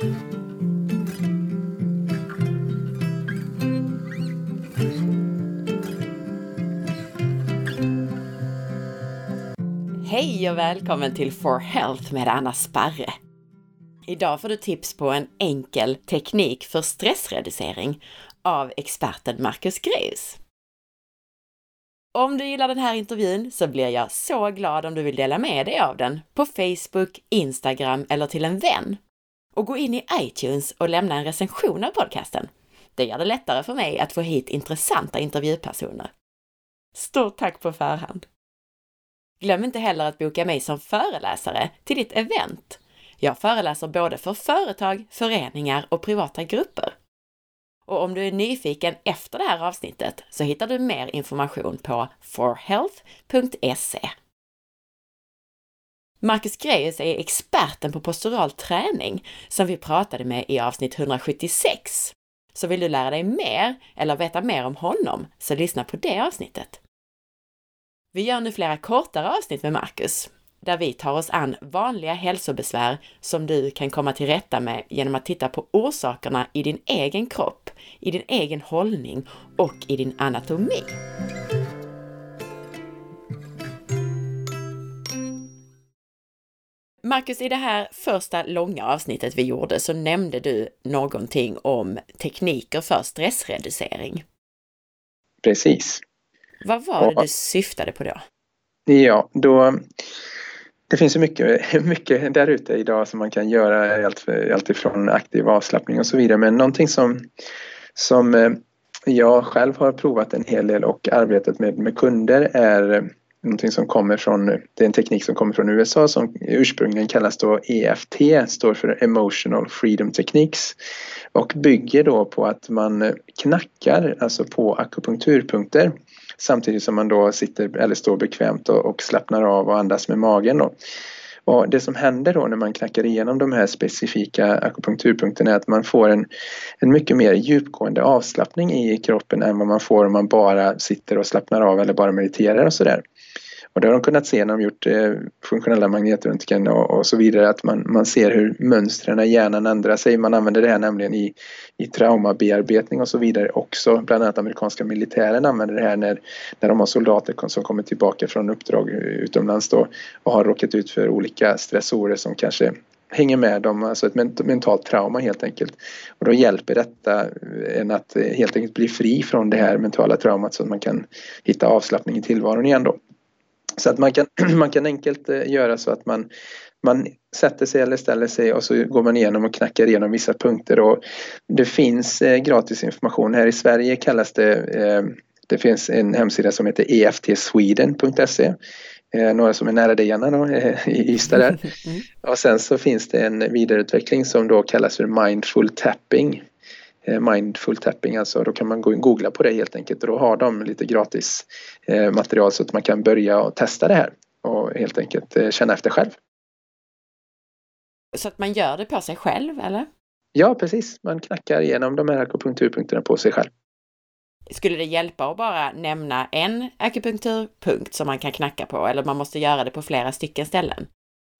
Hej och välkommen till For Health med Anna Sparre! Idag får du tips på en enkel teknik för stressreducering av experten Marcus Greus. Om du gillar den här intervjun så blir jag så glad om du vill dela med dig av den på Facebook, Instagram eller till en vän. Och gå in i iTunes och lämna en recension av podcasten. Det gör det lättare för mig att få hit intressanta intervjupersoner. Stort tack på förhand! Glöm inte heller att boka mig som föreläsare till ditt event. Jag föreläser både för företag, föreningar och privata grupper. Och om du är nyfiken efter det här avsnittet så hittar du mer information på forhealth.se. Marcus Greus är experten på postural träning som vi pratade med i avsnitt 176. Så vill du lära dig mer eller veta mer om honom så lyssna på det avsnittet. Vi gör nu flera kortare avsnitt med Marcus, där vi tar oss an vanliga hälsobesvär som du kan komma till rätta med genom att titta på orsakerna i din egen kropp, i din egen hållning och i din anatomi. Marcus, i det här första långa avsnittet vi gjorde så nämnde du någonting om tekniker för stressreducering. Precis. Vad var det du syftade på då? Ja, då det finns ju mycket, mycket där ute idag som man kan göra allt, allt ifrån aktiv avslappning och så vidare men någonting som, som eh, jag själv har provat en hel del och arbetat med med kunder är någonting som kommer från, det är en teknik som kommer från USA som ursprungligen kallas då EFT, står för Emotional Freedom Techniques och bygger då på att man knackar alltså på akupunkturpunkter samtidigt som man då sitter eller står bekvämt och, och slappnar av och andas med magen. Då. Och det som händer då när man knackar igenom de här specifika akupunkturpunkterna är att man får en, en mycket mer djupgående avslappning i kroppen än vad man får om man bara sitter och slappnar av eller bara mediterar och sådär. Och det har de kunnat se när de gjort eh, funktionella magnetröntgen och, och, så vidare att man, man ser hur mönstren i hjärnan ändrar sig. Man använder det här nämligen i, i traumabearbetning och så vidare också. Bland annat amerikanska militären använder det här när, när de har soldater som kommer tillbaka från uppdrag utomlands då och har råkat ut för olika stressorer som kanske hänger med dem, alltså ett mentalt trauma helt enkelt. Och då hjälper detta en att helt enkelt bli fri från det här mentala traumat så att man kan hitta avslappning i tillvaron igen då. Så att man kan, man kan enkelt eh, göra så att man, man sätter sig eller ställer sig och så går man igenom och knackar igenom vissa punkter och det finns eh, gratis information. Här i Sverige kallas det, eh, det finns en hemsida som heter eftsweden.se några som är nära dig Anna då, i Ystad där. Mm. Och sen så finns det en vidareutveckling som då kallas för mindful tapping. Eh, mindful tapping alltså. Då kan man googla på det helt enkelt och då har de lite gratis eh, material så att man kan börja och testa det här och helt enkelt eh, känna efter själv. Så att man gör det på sig själv eller? Ja precis, man knackar igenom de här akupunkturpunkterna på sig själv. Skulle det hjälpa att bara nämna en akupunkturpunkt som man kan knacka på eller man måste göra det på flera stycken ställen?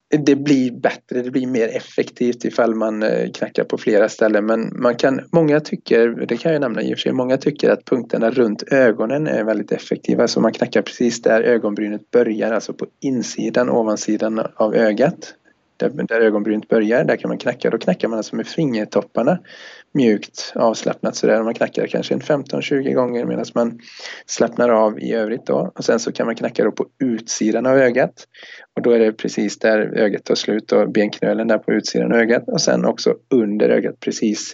Det blir bättre, det blir mer effektivt ifall man eh, knackar på flera ställen men man kan, många tycker, det kan jag nämna i och för sig, många tycker att punkterna runt ögonen är väldigt effektiva så man knackar precis där ögonbrynet börjar, alltså på insidan, ovansidan av ögat. Där, där ögonbrynet börjar, där kan man knacka, då knackar man alltså med fingertopparna mjukt avslappnat sådär. Man knackar kanske en 15-20 gånger medan man slappnar av i övrigt då. Och sen så kan man knacka då på utsidan av ögat. Och då är det precis där ögat tar slut och benknölen där på utsidan av ögat. Och sen också under ögat precis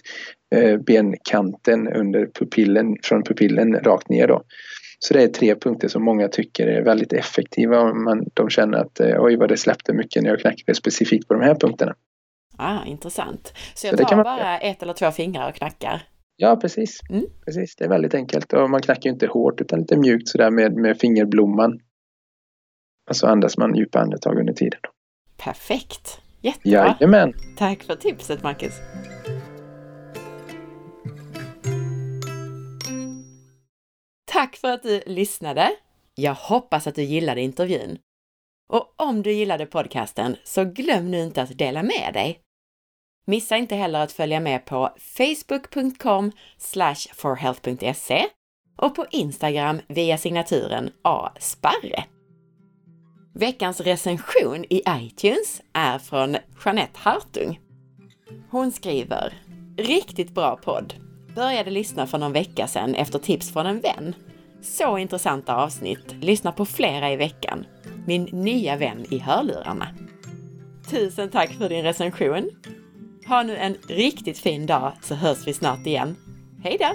eh, benkanten under pupillen, från pupillen rakt ner då. Så det är tre punkter som många tycker är väldigt effektiva. Man, de känner att eh, oj vad det släppte mycket när jag knackade specifikt på de här punkterna. Ah, intressant. Så jag tar man... bara ett eller två fingrar och knackar? Ja, precis. Mm. precis. Det är väldigt enkelt och man knackar inte hårt utan lite mjukt sådär med, med fingerblomman. Och så andas man djupa andetag under tiden. Perfekt! Jättebra! Jajamän! Tack för tipset Marcus! Tack för att du lyssnade! Jag hoppas att du gillade intervjun. Och om du gillade podcasten så glöm nu inte att dela med dig. Missa inte heller att följa med på facebook.com forhealth.se och på Instagram via signaturen asparre. Veckans recension i iTunes är från Jeanette Hartung. Hon skriver Riktigt bra podd! Började lyssna för någon vecka sedan efter tips från en vän. Så intressanta avsnitt. Lyssna på flera i veckan. Min nya vän i hörlurarna. Tusen tack för din recension! Ha nu en riktigt fin dag så hörs vi snart igen. Hej då!